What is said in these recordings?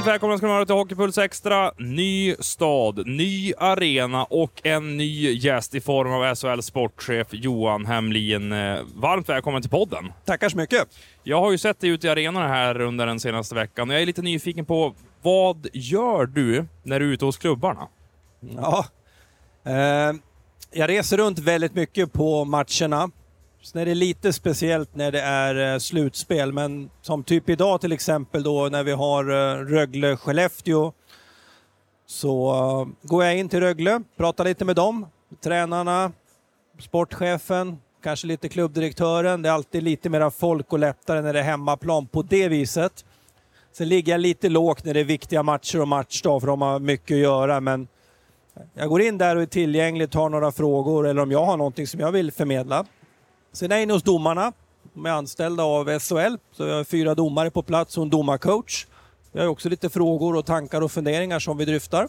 Varmt välkomna ska ni vara till Hockeypuls Extra. Ny stad, ny arena och en ny gäst i form av SHL sportchef Johan Hemlin. Eh, Varmt välkommen till podden. Tackar så mycket. Jag har ju sett dig ute i arenorna här under den senaste veckan och jag är lite nyfiken på vad gör du när du är ute hos klubbarna? Ja, eh, jag reser runt väldigt mycket på matcherna. Sen är det lite speciellt när det är eh, slutspel, men som typ idag till exempel då när vi har eh, Rögle-Skellefteå så eh, går jag in till Rögle, pratar lite med dem, tränarna, sportchefen, kanske lite klubbdirektören. Det är alltid lite mera folk och lättare när det är hemmaplan på det viset. Sen ligger jag lite lågt när det är viktiga matcher och matchdag för de har mycket att göra men jag går in där och är tillgänglig, tar några frågor eller om jag har någonting som jag vill förmedla. Sen är jag inne hos domarna. De är anställda av SHL, så jag har fyra domare på plats och en domarcoach. Vi har också lite frågor och tankar och funderingar som vi dryftar.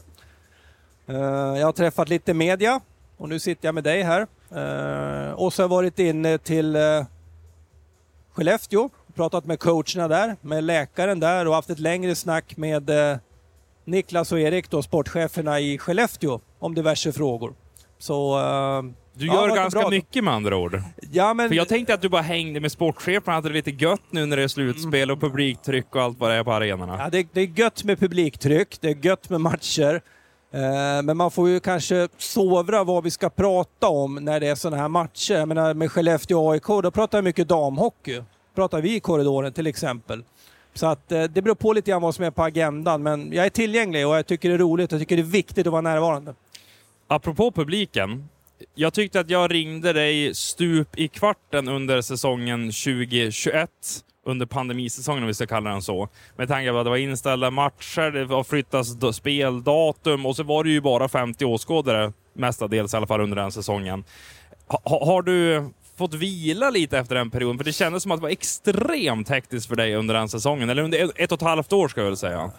Eh, jag har träffat lite media och nu sitter jag med dig här. Eh, och så har jag varit inne till eh, Skellefteå, pratat med coacherna där, med läkaren där och haft ett längre snack med Niklas och Erik, då, sportcheferna i Skellefteå, om diverse frågor. Så... eh, Du ja, gör var ganska mycket med andra ord. Ja, men... För jag tänkte att du bara hängde med sportchefen, hade det lite gött nu när det är slutspel och publiktryck och allt vad det är på arenorna. Ja, det, det är gött med publiktryck, det är gött med matcher. Eh, men man får ju kanske sovra vad vi ska prata om när det är sådana här matcher. Jag menar med Skellefteå och AIK, då pratar jag mycket damhockey. pratar vi i korridoren till exempel. Så att eh, det beror på lite grann vad som är på agendan. Men jag är tillgänglig och jag tycker det är roligt. Jag tycker det är viktigt att vara närvarande. Apropå publiken. Jag tyckte att jag ringde dig stup i kvarten under säsongen 2021. Under pandemisäsongen om vi ska kalla den så. Med tanke på att det var inställda matcher, det var flyttas speldatum och så var det ju bara 50 åskådare mestadels i alla fall under den säsongen. Ha, har du fått vila lite efter den perioden? För det kändes som att det var extremt hektiskt för dig under den säsongen. Eller under ett och ett halvt år ska jag väl säga.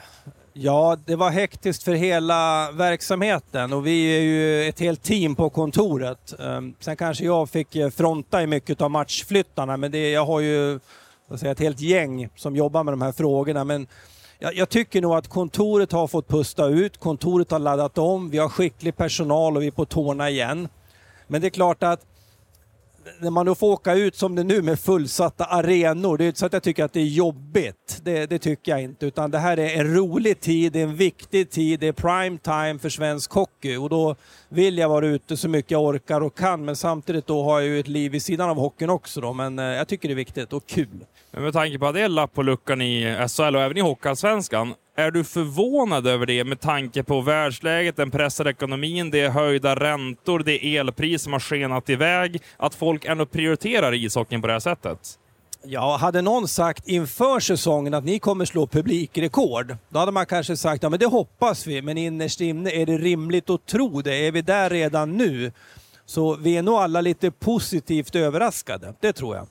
Ja, det var hektiskt för hela verksamheten och vi är ju ett helt team på kontoret. Ehm, sen kanske jag fick eh, fronta i mycket av matchflyttarna, men det, jag har ju säga, ett helt gäng som jobbar med de här frågorna. Men jag, jag tycker nog att kontoret har fått pusta ut, kontoret har laddat om, vi har skicklig personal och vi är på tårna igen. Men det är klart att när man då får åka ut som det nu med fullsatta arenor, det är inte så att jag tycker att det är jobbigt. Det, det tycker jag inte. Utan det här är en rolig tid, det är en viktig tid, det är prime time för svensk hockey. Och då vill jag vara ute så mycket jag orkar och kan. Men samtidigt då har jag ju ett liv vid sidan av hockeyn också då. Men eh, jag tycker det är viktigt och kul. Men med tanke på att det är lapp på luckan i SHL och även i Hockeyallsvenskan, är du förvånad över det med tanke på världsläget, den pressade ekonomin, det är höjda räntor, det är elpris som har skenat iväg, att folk ändå prioriterar ishockeyn på det här sättet? Ja, hade någon sagt inför säsongen att ni kommer slå publikrekord, då hade man kanske sagt ja men det hoppas vi, men innerst inne är det rimligt att tro det? Är vi där redan nu? Så vi är nog alla lite positivt överraskade, det tror jag.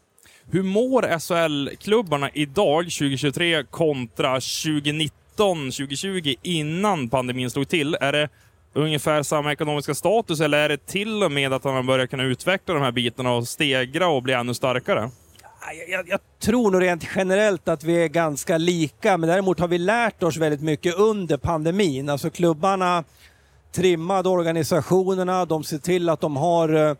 Hur mår SHL-klubbarna idag, 2023, kontra 2019, 2020, innan pandemin slog till? Är det ungefär samma ekonomiska status eller är det till och med att man börjar kunna utveckla de här bitarna och stegra och bli ännu starkare? Jag, jag, jag tror nog rent generellt att vi är ganska lika, men däremot har vi lärt oss väldigt mycket under pandemin. Alltså klubbarna trimmade organisationerna, de ser till att de har eh,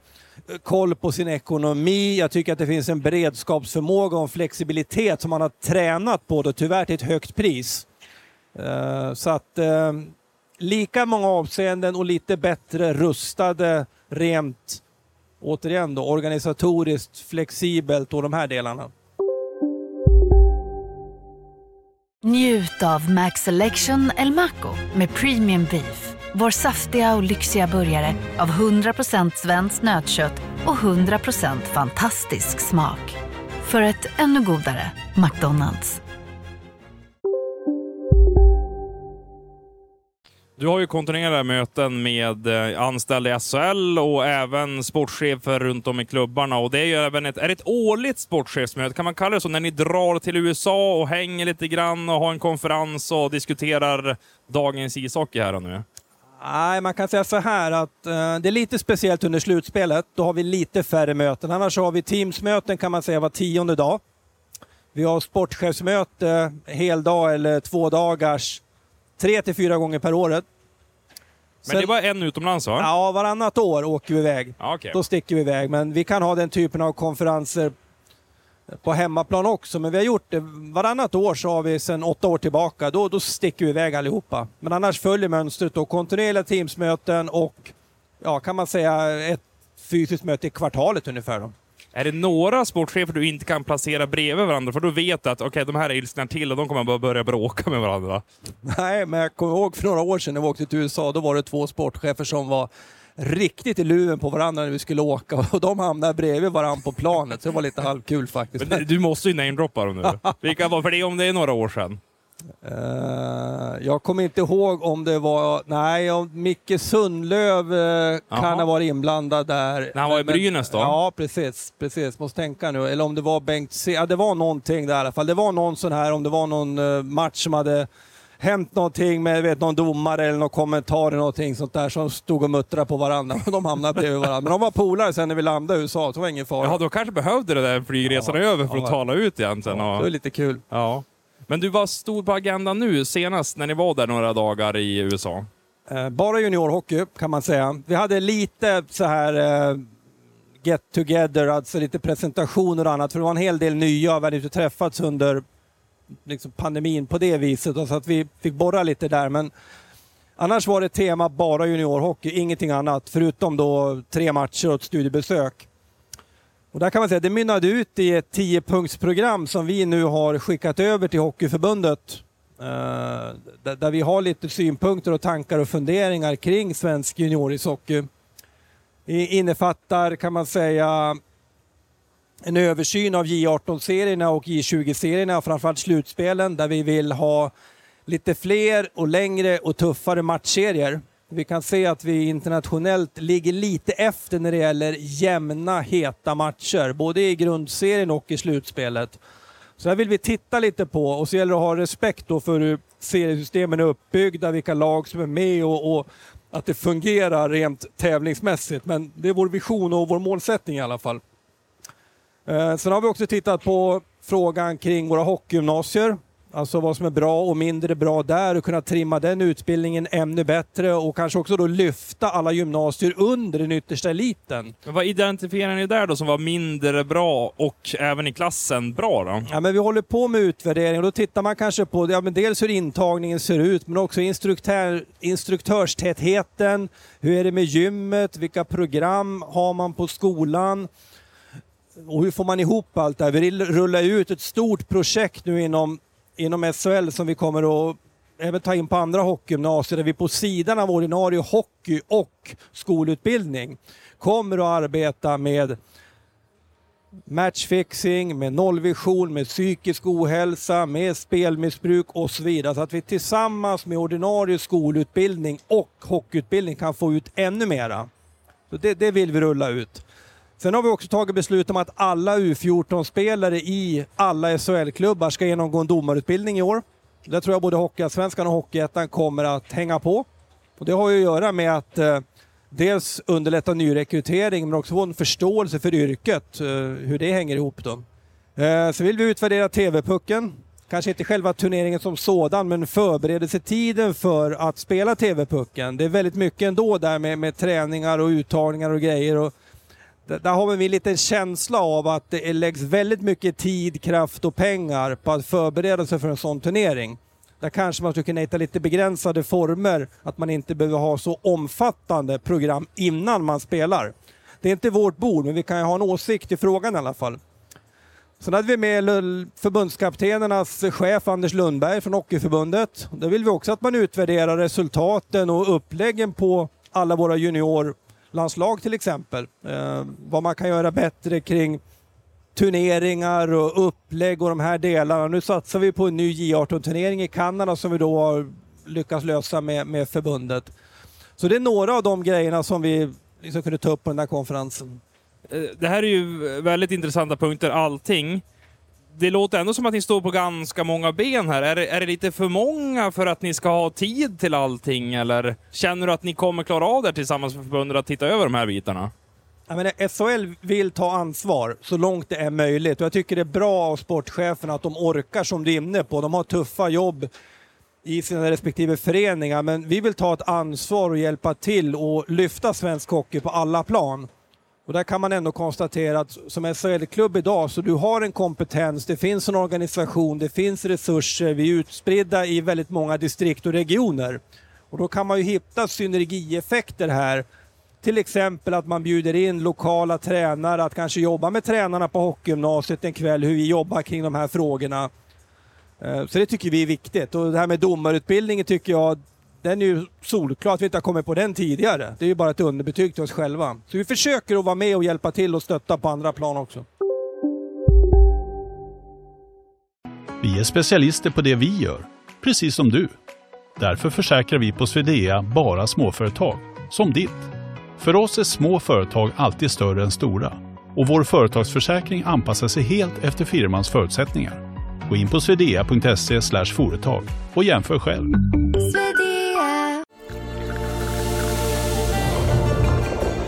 Eh, koll på sin ekonomi. Jag tycker att det finns en beredskapsförmåga och en flexibilitet som man har tränat på, då, tyvärr till ett högt pris. Eh, så att eh, lika många avseenden och lite bättre rustade rent, återigen då, organisatoriskt, flexibelt och de här delarna. Njut av Max Selection El Maco med Premium Beef. Vår saftiga och lyxiga burgare av 100% svenskt nötkött och 100% fantastisk smak. För ett ännu godare McDonalds. Du har ju kontinuerliga möten med eh, anställda i SHL och även sportchefer runt om i klubbarna. Och det är ju även ett, är det ett årligt sportchefsmöte, kan man kalla det så, när ni drar till USA och hänger lite grann och har en konferens och diskuterar dagens ishockey här och nu? Nej, man kan säga så här att eh, det är lite speciellt under slutspelet. Då har vi lite färre möten. Annars har vi teamsmöten kan man säga var tionde dag. Vi har sportchefsmöte heldag eller två dagars tre till fyra gånger per året. Men det är bara en utomlands va? Ja, varannat år åker vi iväg. Okej. Då sticker vi iväg. Men vi kan ha den typen av konferenser på hemmaplan också. Men vi har gjort det varannat år så har vi sedan åtta år tillbaka. Då, då sticker vi iväg allihopa. Men annars följer mönstret då kontinuerliga teamsmöten och ja, kan man säga ett fysiskt möte i kvartalet ungefär. Då. Är det några sportchefer du inte kan placera bredvid varandra? För då vet du att okej, de här är ilsknar till och de kommer bara börja bråka med varandra. Nej, men jag kommer ihåg för några år sedan när vi åkte till USA. Då var det två sportchefer som var riktigt i luven på varandra när vi skulle åka och de hamnade bredvid varandra på planet. Så det var lite halvkul faktiskt. Men du måste ju namedroppa dem nu. Vilka var för det om det är några år sedan? Eh, jag kommer inte ihåg om det var... Nej, om Micke Sundlöv uh, kan ha varit inblandad där. När han var i Brynäs då? Ja, precis. precis. Måste tänka nu. Eller om det var Bengt C. Ja, det var någonting där i alla fall. Det var någon sån här, om det var någon eh, match som hade hänt någonting med vet, någon domare eller någon kommentar eller någonting sånt där som stod och muttrade på varandra. De hamnade bredvid varandra. Men de var polare sen när vi landade i USA, så det var ingen fara. Ja, då kanske behövde det där flygresan Ja, över för att ja. tala ut egentligen. Ja, det var lite kul. ja. Men du, vad stod på agendan nu senast när ni var där några dagar i USA? Eh, bara juniorhockey kan man säga. Vi hade lite så här eh, get together, alltså lite presentationer och annat. För det var en hel del nya, vi hade inte träffats under liksom, pandemin på det viset. Så att vi fick borra lite där. Men annars var det tema bara juniorhockey, ingenting annat. Förutom då tre matcher och ett studiebesök. Och där kan man säga att det mynnade ut i ett tiopunktsprogram som vi nu har skickat över till Hockeyförbundet. Eh, där vi har lite synpunkter och tankar och funderingar kring svensk juniorishockey. Det innefattar, kan man säga, en översyn av J18-serierna och J20-serierna, framförallt slutspelen, där vi vill ha lite fler och längre och tuffare matchserier. Vi kan se att vi internationellt ligger lite efter när det gäller jämna, heta matcher, både i grundserien och i slutspelet. Så här vill vi titta lite på och så gäller det att ha respekt då för hur seriesystemen är uppbyggda, vilka lag som är med och, och att det fungerar rent tävlingsmässigt. Men det är vår vision och vår målsättning i alla fall. Eh, sen har vi också tittat på frågan kring våra hockeygymnasier. Alltså vad som är bra och mindre bra där och kunna trimma den utbildningen ännu bättre och kanske också då lyfta alla gymnasier under den yttersta eliten. Men vad identifierar ni där då som var mindre bra och även i klassen bra då? Ja, men vi håller på med utvärdering och då tittar man kanske på ja, men dels hur intagningen ser ut men också instruktör, instruktörstätheten. Hur är det med gymmet? Vilka program har man på skolan? Och hur får man ihop allt det här? Vi rullar ut ett stort projekt nu inom, inom SHL som vi kommer att även ta in på andra hockeygymnasier där vi på sidan av ordinarie hockey och skolutbildning kommer att arbeta med matchfixing, med nollvision, med psykisk ohälsa, med spelmissbruk och så vidare. Så att vi tillsammans med ordinarie skolutbildning och hockeyutbildning kan få ut ännu mera. Så det, det vill vi rulla ut. Sen har vi också tagit beslut om att alla U14-spelare i alla SHL-klubbar ska genomgå en domarutbildning i år. Där tror jag både Hockeyallsvenskan och Hockeyettan kommer att hänga på. Och det har ju att göra med att eh, dels underlätta nyrekrytering men också få en förståelse för yrket, eh, hur det hänger ihop då. Eh, så vill vi utvärdera TV-pucken. Kanske inte själva turneringen som sådan, men förberedelsetiden för att spela TV-pucken. Det är väldigt mycket ändå där med, med träningar och uttagningar och grejer. Och där, har vi en liten känsla av att det läggs väldigt mycket tid, kraft och pengar på att förbereda sig för en sån turnering. Där kanske man skulle kunna hitta lite begränsade former, att man inte behöver ha så omfattande program innan man spelar. Det är inte vårt bord, men vi kan ju ha en åsikt i frågan i alla fall. Sen hade vi med förbundskaptenernas chef Anders Lundberg från Hockeyförbundet. Där vill vi också att man utvärderar resultaten och uppläggen på alla våra junior landslag till exempel. Eh, vad man kan göra bättre kring turneringar och upplägg och de här delarna. Nu satsar vi på en ny J18-turnering i Kanada som vi då har lyckats lösa med, med förbundet. Så det är några av de grejerna som vi liksom kunde ta upp på den här konferensen. Eh, det här är ju väldigt intressanta punkter allting. Det låter ändå som att ni står på ganska många ben här. Är det, är det lite för många för att ni ska ha tid till allting eller känner du att ni kommer klara av det tillsammans med förbundet att titta över de här bitarna? Jag menar, SHL vill ta ansvar så långt det är möjligt och jag tycker det är bra av sportcheferna att de orkar som du är inne på. De har tuffa jobb i sina respektive föreningar men vi vill ta ett ansvar och hjälpa till och lyfta svensk hockey på alla plan. Och där kan man ändå konstatera att som SHL-klubb idag så du har en kompetens, det finns en organisation, det finns resurser, vi är utspridda i väldigt många distrikt och regioner. Och då kan man ju hitta synergieffekter här. Till exempel att man bjuder in lokala tränare att kanske jobba med tränarna på hockeygymnasiet en kväll, hur vi jobbar kring de här frågorna. Eh, så det tycker vi är viktigt. Och det här med domarutbildningen tycker jag, den är ju solklart att vi inte har kommit på den tidigare. Det är ju bara ett underbetyg till oss själva. Så vi försöker att vara med och hjälpa till och stötta på andra plan också. Vi är specialister på det vi gör, precis som du. Därför försäkrar vi på Swedea bara småföretag, som ditt. För oss är små företag alltid större än stora och vår företagsförsäkring anpassar sig helt efter firmans förutsättningar. Gå in på swedea.se företag och jämför själv.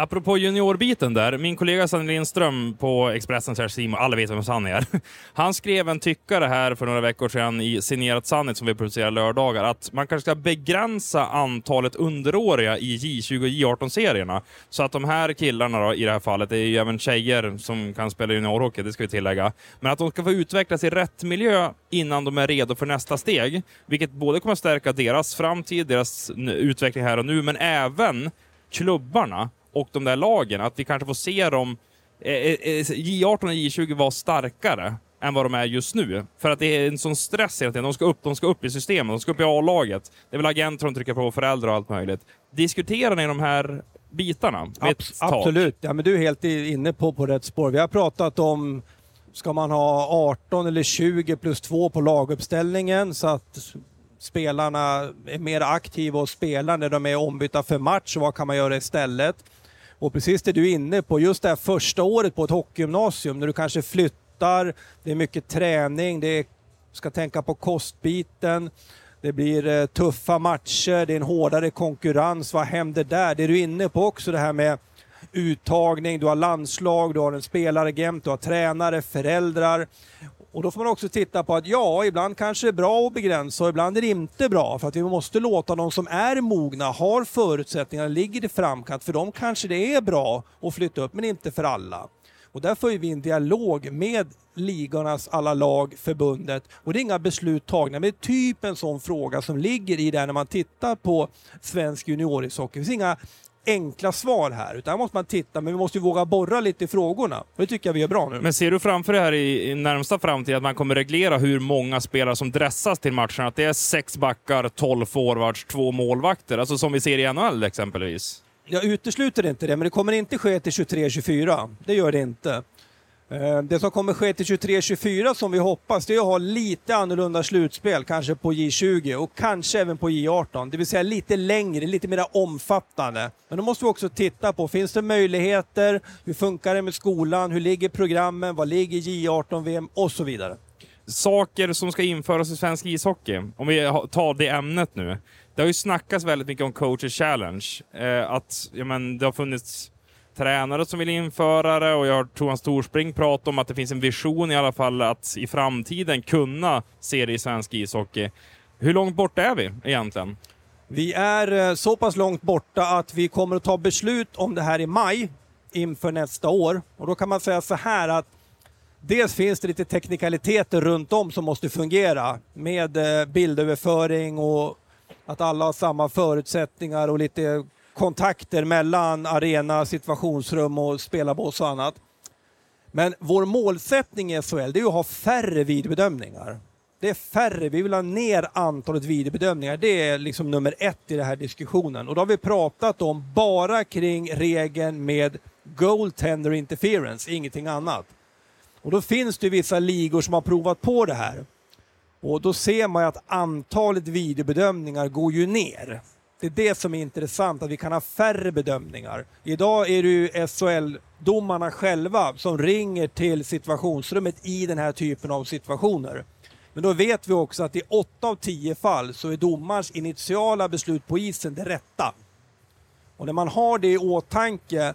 Apropå juniorbiten där, min kollega Sanne Lindström på Expressen, här Simon, alla vet vem Sanne är. Han skrev en tyckare här för några veckor sedan i Signerat Sannet som vi producerar lördagar, att man kanske ska begränsa antalet underåriga i J20 och J18-serierna. Så att de här killarna då, i det här fallet, det är ju även tjejer som kan spela juniorhockey, det ska vi tillägga, men att de ska få utvecklas i rätt miljö innan de är redo för nästa steg. Vilket både kommer att stärka deras framtid, deras utveckling här och nu, men även klubbarna och de där lagen, att vi kanske får se dem... Eh, eh, J18 och J20 var starkare än vad de är just nu. För att det är en sån stress hela tiden. De ska upp, de ska upp i systemet, de ska upp i A-laget. Det är väl agenter som trycker på, föräldrar och allt möjligt. Diskuterar ni de här bitarna? Abs absolut, ja, men du är helt inne på, på rätt spår. Vi har pratat om Ska man ha 18 eller 20 plus 2 på laguppställningen så att spelarna är mer aktiva och spelar när de är ombytta för match? Vad kan man göra istället? Och precis det du är inne på, just det här första året på ett hockeygymnasium när du kanske flyttar, det är mycket träning, det är, ska tänka på kostbiten, det blir eh, tuffa matcher, det är en hårdare konkurrens. Vad händer där? Det är du inne på också, det här med uttagning, du har landslag, du har en spelaragent, du har tränare, föräldrar. Och då får man också titta på att ja, ibland kanske det är bra att begränsa och ibland är det inte bra. För att vi måste låta de som är mogna, har förutsättningar, ligger i framkant. För dem kanske det är bra att flytta upp, men inte för alla. Och där får vi en dialog med ligornas alla lag, förbundet. Och det är inga beslut tagna, men det är typ en sån fråga som ligger i det när man tittar på svensk juniorishockey. Det finns inga enkla svar här, utan här måste man titta, men vi måste ju våga borra lite i frågorna. Det tycker jag vi är bra nu. Men ser du framför dig här i, i närmsta framtid att man kommer reglera hur många spelare som dressas till matcherna? Att det är sex backar, tolv forwards, två målvakter, alltså som vi ser i NHL exempelvis? Jag utesluter inte det, men det kommer inte ske till 23-24. Det gör det inte. Eh, det som kommer ske till 23-24 som vi hoppas, det är att ha lite annorlunda slutspel, kanske på J20 och kanske även på J18. Det vill säga lite längre, lite mer omfattande. Men då måste vi också titta på, finns det möjligheter? Hur funkar det med skolan? Hur ligger programmen? Vad ligger J18-VM? Och så vidare. Saker som ska införas i svensk ishockey, om vi tar det ämnet nu. Det har ju snackats väldigt mycket om coaches challenge. Eh, att ja, men, det har funnits tränare som vill införa det och jag har Toan Storspring prata om att det finns en vision i alla fall att i framtiden kunna se det i svensk ishockey. Hur långt bort är vi egentligen? Vi är eh, så pass långt borta att vi kommer att ta beslut om det här i maj inför nästa år. Och då kan man säga så här att dels finns det lite teknikaliteter runt om som måste fungera med eh, bildöverföring och att alla har samma förutsättningar och lite kontakter mellan arena, situationsrum och spelarbås och annat. Men vår målsättning i SHL det är att ha färre videobedömningar. Det är färre, vi vill ha ner antalet videobedömningar. Det är liksom nummer ett i den här diskussionen. Och då har vi pratat om bara kring regeln med goaltender interference, ingenting annat. Och då finns det vissa ligor som har provat på det här. Och då ser man ju att antalet videobedömningar går ju ner. Det är det som är intressant, att vi kan ha färre bedömningar. Idag är det ju SHL-domarna själva som ringer till situationsrummet i den här typen av situationer. Men då vet vi också att i åtta av tio fall så är domarens initiala beslut på isen det rätta. Och när man har det i åtanke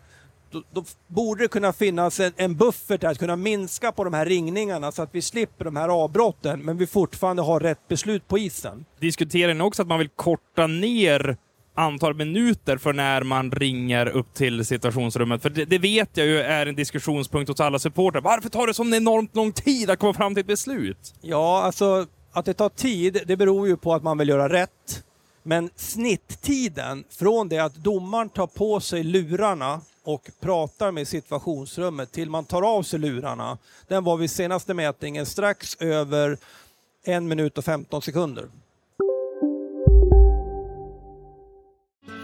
då, då borde det kunna finnas en, en buffert att kunna minska på de här ringningarna så att vi slipper de här avbrotten men vi fortfarande har rätt beslut på isen. Diskuterar ni också att man vill korta ner antal minuter för när man ringer upp till situationsrummet? För det, det vet jag ju är en diskussionspunkt hos alla supportrar. Varför tar det så enormt lång tid att komma fram till ett beslut? Ja, alltså att det tar tid, det beror ju på att man vill göra rätt. Men snitttiden från det att domaren tar på sig lurarna och pratar med situationsrummet till man tar av sig lurarna, den var vid senaste mätningen strax över en minut och 15 sekunder.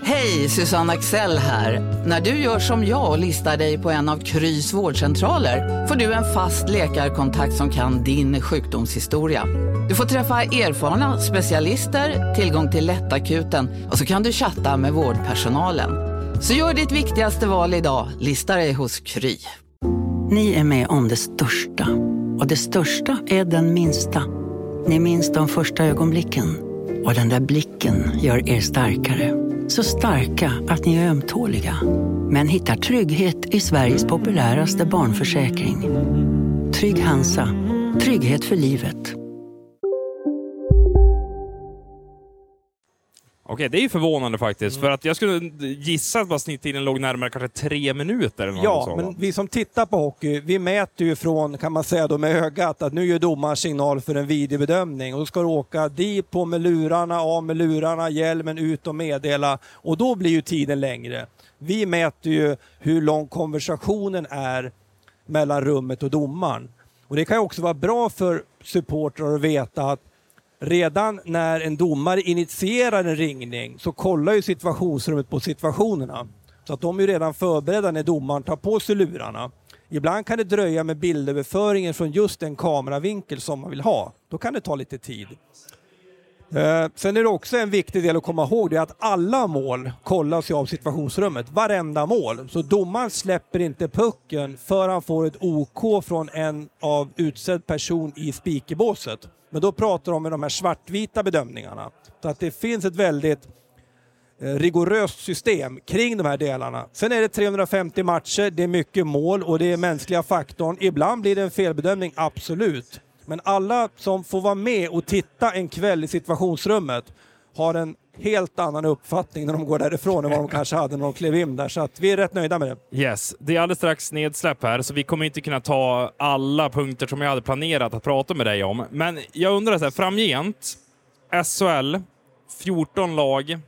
Hej, Susanne Axel här. När du gör som jag och listar dig på en av Krys vårdcentraler får du en fast läkarkontakt som kan din sjukdomshistoria. Du får träffa erfarna specialister, tillgång till lättakuten och så kan du chatta med vårdpersonalen. Så gör ditt viktigaste val idag, Lista dig hos Kry. Ni är med om det största. Och det största är den minsta. Ni minns de första ögonblicken. Och den där blicken gör er starkare. Så starka att ni är ömtåliga. Men hittar trygghet i Sveriges populäraste barnförsäkring. Trygg Hansa. Trygghet för livet. Okej, det är ju förvånande faktiskt. För att jag skulle gissa att snitttiden låg närmare kanske tre minuter. Eller något Ja, men vi som tittar på hockey, vi mäter ju från, kan man säga då med ögat, att nu gör domaren signal för en videobedömning och då ska du åka dit på med lurarna, av med lurarna, hjälmen ut och meddela och då blir ju tiden längre. Vi mäter ju hur lång konversationen är mellan rummet och domaren. Och det kan ju också vara bra för supportrar att veta att redan när en domare initierar en ringning så kollar ju situationsrummet på situationerna. Så att de är ju redan förberedda när domaren tar på sig lurarna. Ibland kan det dröja med bildöverföringen från just den kameravinkel som man vill ha. Då kan det ta lite tid. Eh, sen är det också en viktig del att komma ihåg det är att alla mål kollas ju av situationsrummet. Varenda mål. Så domaren släpper inte pucken förrän han får ett OK från en av utsedd person i speakerbåset. Men då pratar de om de här svartvita bedömningarna. Så att det finns ett väldigt eh, rigoröst system kring de här delarna. Sen är det 350 matcher, det är mycket mål och det är mänskliga faktorn. Ibland blir det en felbedömning, absolut. Men alla som får vara med och titta en kväll i situationsrummet har en helt annan uppfattning när de går därifrån än vad de kanske hade när de klev in där. Så att vi är rätt nöjda med det. Yes, det är alldeles strax nedsläpp här, så vi kommer inte kunna ta alla punkter som jag hade planerat att prata med dig om. Men jag undrar så här, framgent, SHL, 14 lag.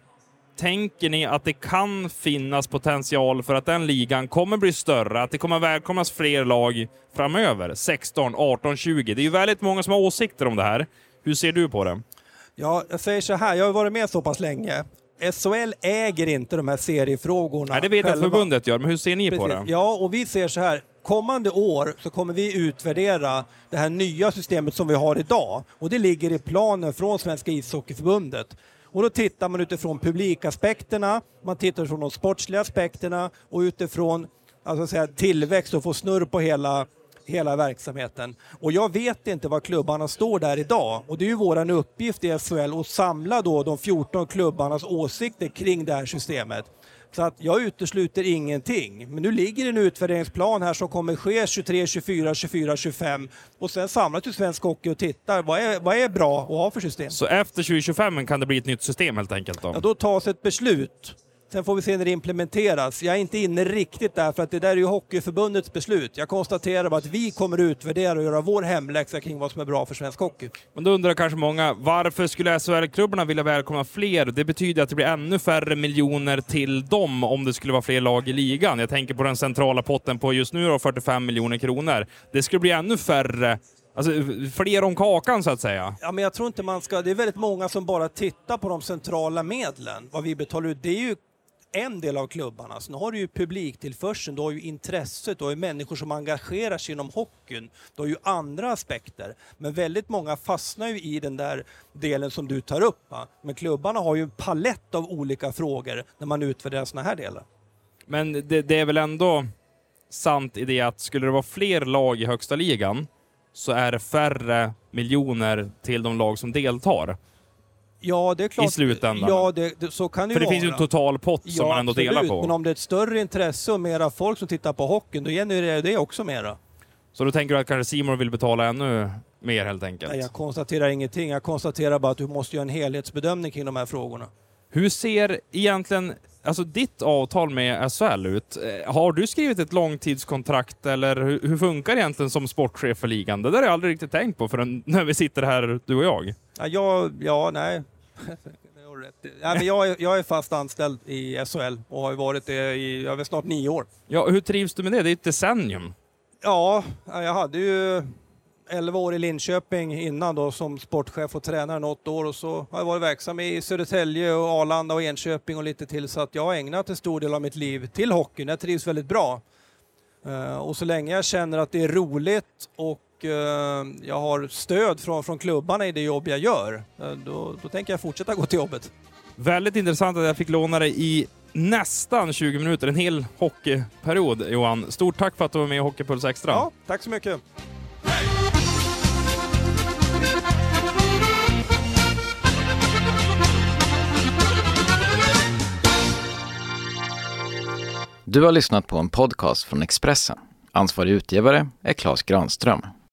Tänker ni att det kan finnas potential för att den ligan kommer bli större, att det kommer välkomnas fler lag framöver? 16, 18, 20. Det är ju väldigt många som har åsikter om det här. Hur ser du på det? Ja, jag säger så här, jag har varit med så pass länge. SHL äger inte de här seriefrågorna Nej, det vet jag att förbundet gör, men hur ser ni på Precis. det? Ja, och vi ser så här. Kommande år så kommer vi utvärdera det här nya systemet som vi har idag. Och det ligger i planen från Svenska ishockeyförbundet. Och då tittar man utifrån publikaspekterna, man tittar utifrån de sportsliga aspekterna och utifrån alltså säga, tillväxt och få snurr på hela, hela verksamheten. Och jag vet inte var klubbarna står där idag. Och det är ju våran uppgift i SHL att samla då de 14 klubbarnas åsikter kring det här systemet. Så att jag utesluter ingenting. Men nu ligger det en utvärderingsplan här som kommer ske 23, 24, 24, 25 och sen samlas ju svensk hockey och tittar. Vad är, vad är bra att ha för system? Så efter 2025 kan det bli ett nytt system helt enkelt? Då? Ja, då tas ett beslut. Sen får vi se när det implementeras. Jag är inte inne riktigt där för att det där är ju Hockeyförbundets beslut. Jag konstaterar bara att vi kommer utvärdera och göra vår hemläxa kring vad som är bra för svensk hockey. Men då undrar kanske många, varför skulle SHL-klubbarna vilja välkomna fler? Det betyder att det blir ännu färre miljoner till dem om det skulle vara fler lag i ligan. Jag tänker på den centrala potten på just nu då, 45 miljoner kronor. Det skulle bli ännu färre, alltså fler om kakan så att säga. Ja, men jag tror inte man ska... Det är väldigt många som bara tittar på de centrala medlen, vad vi betalar ut. Det är ju en del av klubbarna. Sen har du ju publiktillförseln, du har ju intresset, du har ju människor som engagerar sig inom hockeyn. Du har ju andra aspekter. Men väldigt många fastnar ju i den där delen som du tar upp. Va? Men klubbarna har ju en palett av olika frågor när man utvärderar sådana här delar. Men det, det är väl ändå sant i det att skulle det vara fler lag i högsta ligan så är det färre miljoner till de lag som deltar. Ja, det är klart. I slutändan. Ja, det, det, så kan det För ju det vara. finns ju en total pott som ja, man ändå absolut. delar på. Men om det är ett större intresse och mera folk som tittar på hockeyn, då genererar det också mera. Så då tänker du att kanske Simon vill betala ännu mer helt enkelt? Nej, jag konstaterar ingenting. Jag konstaterar bara att du måste göra en helhetsbedömning kring de här frågorna. Hur ser egentligen alltså ditt avtal med SHL ut? Eh, Har du skrivit ett långtidskontrakt eller hur, hur funkar det egentligen som sportchef för ligan? Det där har jag aldrig riktigt tänkt på förrän när vi sitter här, du och jag. Ja, jag, ja nej. Nej men jag, är, jag är fast anställd i SHL och har varit det i över snart nio år. Ja, hur trivs du med det? Det är ett decennium. Ja, jag hade ju 11 år i Linköping innan då som sportchef och tränare något år och så har jag varit verksam i Södertälje och Arlanda och Enköping och lite till så att jag har ägnat en stor del av mitt liv till hockeyn. Jag trivs väldigt bra. Eh, Och så länge jag känner att det är roligt och eh, jag har stöd från, från klubbarna i det jobb jag gör, eh, då, då tänker jag fortsätta gå till jobbet. Väldigt intressant att jag fick låna dig i nästan 20 minuter, en hel hockeyperiod Johan. Stort tack för att du var med i Hockeypuls Extra. Ja, tack så mycket. Du har lyssnat på en podcast från Expressen. Ansvarig utgivare är Klas Granström.